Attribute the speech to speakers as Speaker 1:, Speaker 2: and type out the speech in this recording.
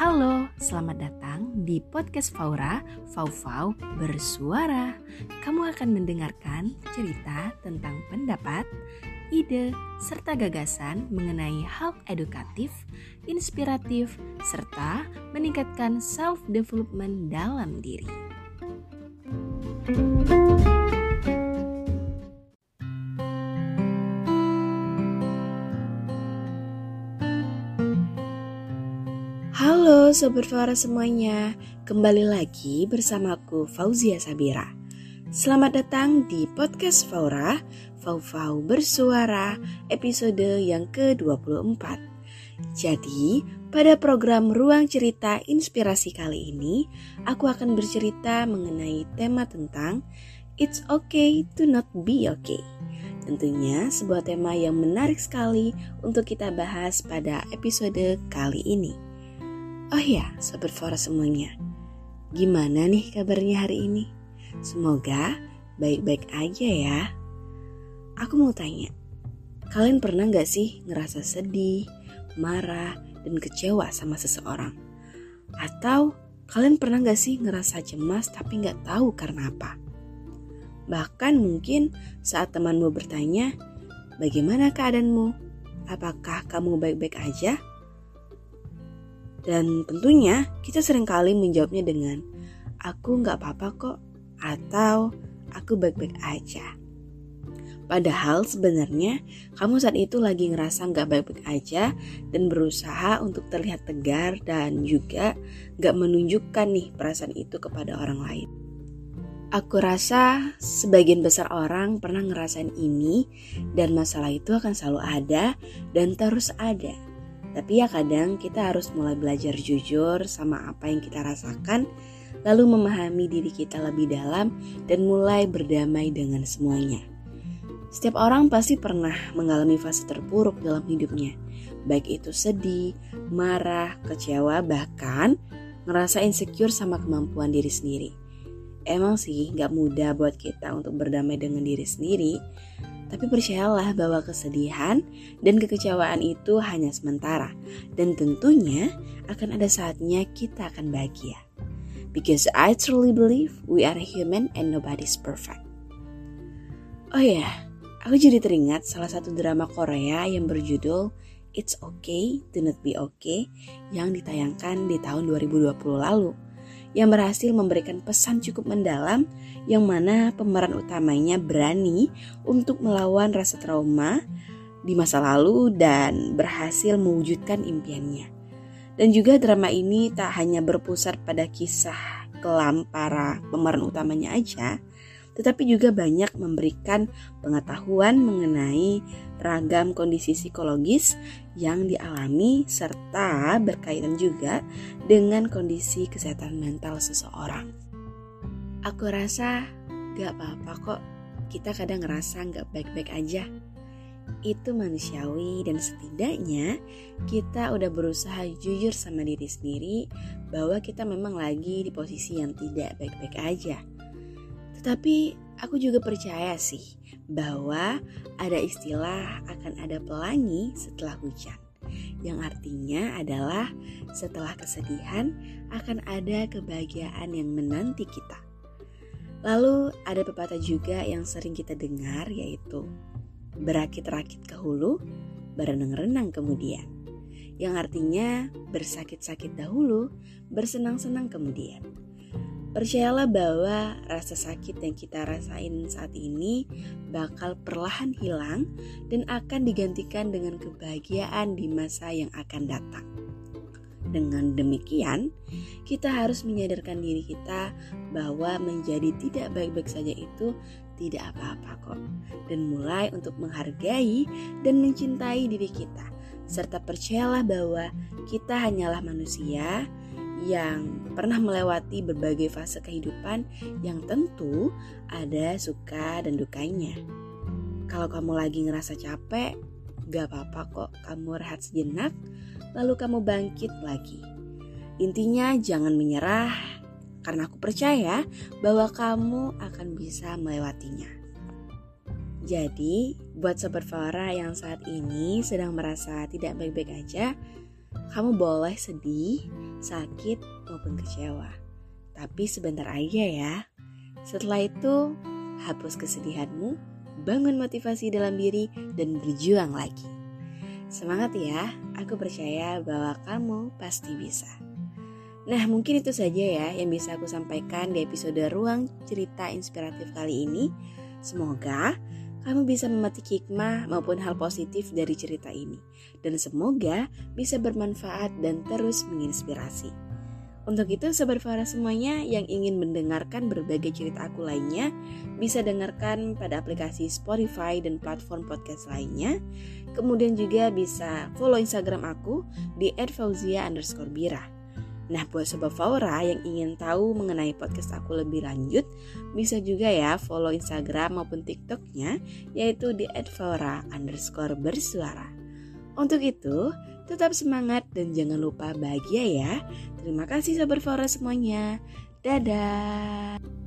Speaker 1: Halo, selamat datang di podcast Faura, Fau-Fau Bersuara. Kamu akan mendengarkan cerita tentang pendapat, ide, serta gagasan mengenai hal edukatif, inspiratif, serta meningkatkan self-development dalam diri. Halo Sobat semuanya, kembali lagi bersamaku Fauzia Sabira. Selamat datang di podcast Faura, Fau-Fau Bersuara, episode yang ke-24. Jadi, pada program Ruang Cerita Inspirasi kali ini, aku akan bercerita mengenai tema tentang It's Okay to Not Be Okay. Tentunya sebuah tema yang menarik sekali untuk kita bahas pada episode kali ini. Oh ya, sobat Fora semuanya. Gimana nih kabarnya hari ini? Semoga baik-baik aja ya. Aku mau tanya, kalian pernah gak sih ngerasa sedih, marah, dan kecewa sama seseorang? Atau kalian pernah gak sih ngerasa cemas tapi gak tahu karena apa? Bahkan mungkin saat temanmu bertanya, bagaimana keadaanmu? Apakah kamu baik-baik aja? Dan tentunya kita sering kali menjawabnya dengan aku nggak apa-apa kok atau aku baik-baik aja. Padahal sebenarnya kamu saat itu lagi ngerasa nggak baik-baik aja dan berusaha untuk terlihat tegar dan juga nggak menunjukkan nih perasaan itu kepada orang lain. Aku rasa sebagian besar orang pernah ngerasain ini dan masalah itu akan selalu ada dan terus ada. Tapi ya kadang kita harus mulai belajar jujur sama apa yang kita rasakan, lalu memahami diri kita lebih dalam dan mulai berdamai dengan semuanya. Setiap orang pasti pernah mengalami fase terpuruk dalam hidupnya, baik itu sedih, marah, kecewa, bahkan ngerasa insecure sama kemampuan diri sendiri. Emang sih gak mudah buat kita untuk berdamai dengan diri sendiri, tapi percayalah bahwa kesedihan dan kekecewaan itu hanya sementara dan tentunya akan ada saatnya kita akan bahagia. Because I truly believe we are human and nobody's perfect. Oh ya, yeah, aku jadi teringat salah satu drama Korea yang berjudul It's Okay to Not Be Okay yang ditayangkan di tahun 2020 lalu yang berhasil memberikan pesan cukup mendalam yang mana pemeran utamanya berani untuk melawan rasa trauma di masa lalu dan berhasil mewujudkan impiannya. Dan juga drama ini tak hanya berpusat pada kisah kelam para pemeran utamanya aja, tetapi juga banyak memberikan pengetahuan mengenai ragam kondisi psikologis yang dialami serta berkaitan juga dengan kondisi kesehatan mental seseorang. Aku rasa gak apa-apa kok kita kadang ngerasa gak baik-baik aja. Itu manusiawi dan setidaknya kita udah berusaha jujur sama diri sendiri bahwa kita memang lagi di posisi yang tidak baik-baik aja. Tetapi aku juga percaya sih bahwa ada istilah akan ada pelangi setelah hujan. Yang artinya adalah setelah kesedihan akan ada kebahagiaan yang menanti kita. Lalu ada pepatah juga yang sering kita dengar yaitu berakit-rakit ke hulu, berenang-renang kemudian. Yang artinya bersakit-sakit dahulu, bersenang-senang kemudian. Percayalah bahwa rasa sakit yang kita rasain saat ini bakal perlahan hilang dan akan digantikan dengan kebahagiaan di masa yang akan datang. Dengan demikian, kita harus menyadarkan diri kita bahwa menjadi tidak baik-baik saja itu tidak apa-apa kok. Dan mulai untuk menghargai dan mencintai diri kita. Serta percayalah bahwa kita hanyalah manusia yang pernah melewati berbagai fase kehidupan yang tentu ada suka dan dukanya. Kalau kamu lagi ngerasa capek, gak apa-apa kok kamu rehat sejenak, lalu kamu bangkit lagi. Intinya jangan menyerah, karena aku percaya bahwa kamu akan bisa melewatinya. Jadi, buat sobat Farah yang saat ini sedang merasa tidak baik-baik aja, Kamu boleh sedih, sakit, maupun kecewa. Tapi sebentar aja ya. Setelah itu, hapus kesedihanmu, bangun motivasi dalam diri, dan berjuang lagi. Semangat ya, aku percaya bahwa kamu pasti bisa. Nah, mungkin itu saja ya yang bisa aku sampaikan di episode Ruang Cerita Inspiratif kali ini. Semoga kamu bisa memetik hikmah maupun hal positif dari cerita ini. Dan semoga bisa bermanfaat dan terus menginspirasi. Untuk itu, Sobat Farah semuanya yang ingin mendengarkan berbagai cerita aku lainnya, bisa dengarkan pada aplikasi Spotify dan platform podcast lainnya. Kemudian juga bisa follow Instagram aku di @fauzia_bira. Nah, buat Sobat Faura yang ingin tahu mengenai podcast aku lebih lanjut, bisa juga ya follow Instagram maupun TikToknya, yaitu di @faura underscore bersuara. Untuk itu, tetap semangat dan jangan lupa bahagia ya. Terima kasih Sobat Faura semuanya. Dadah.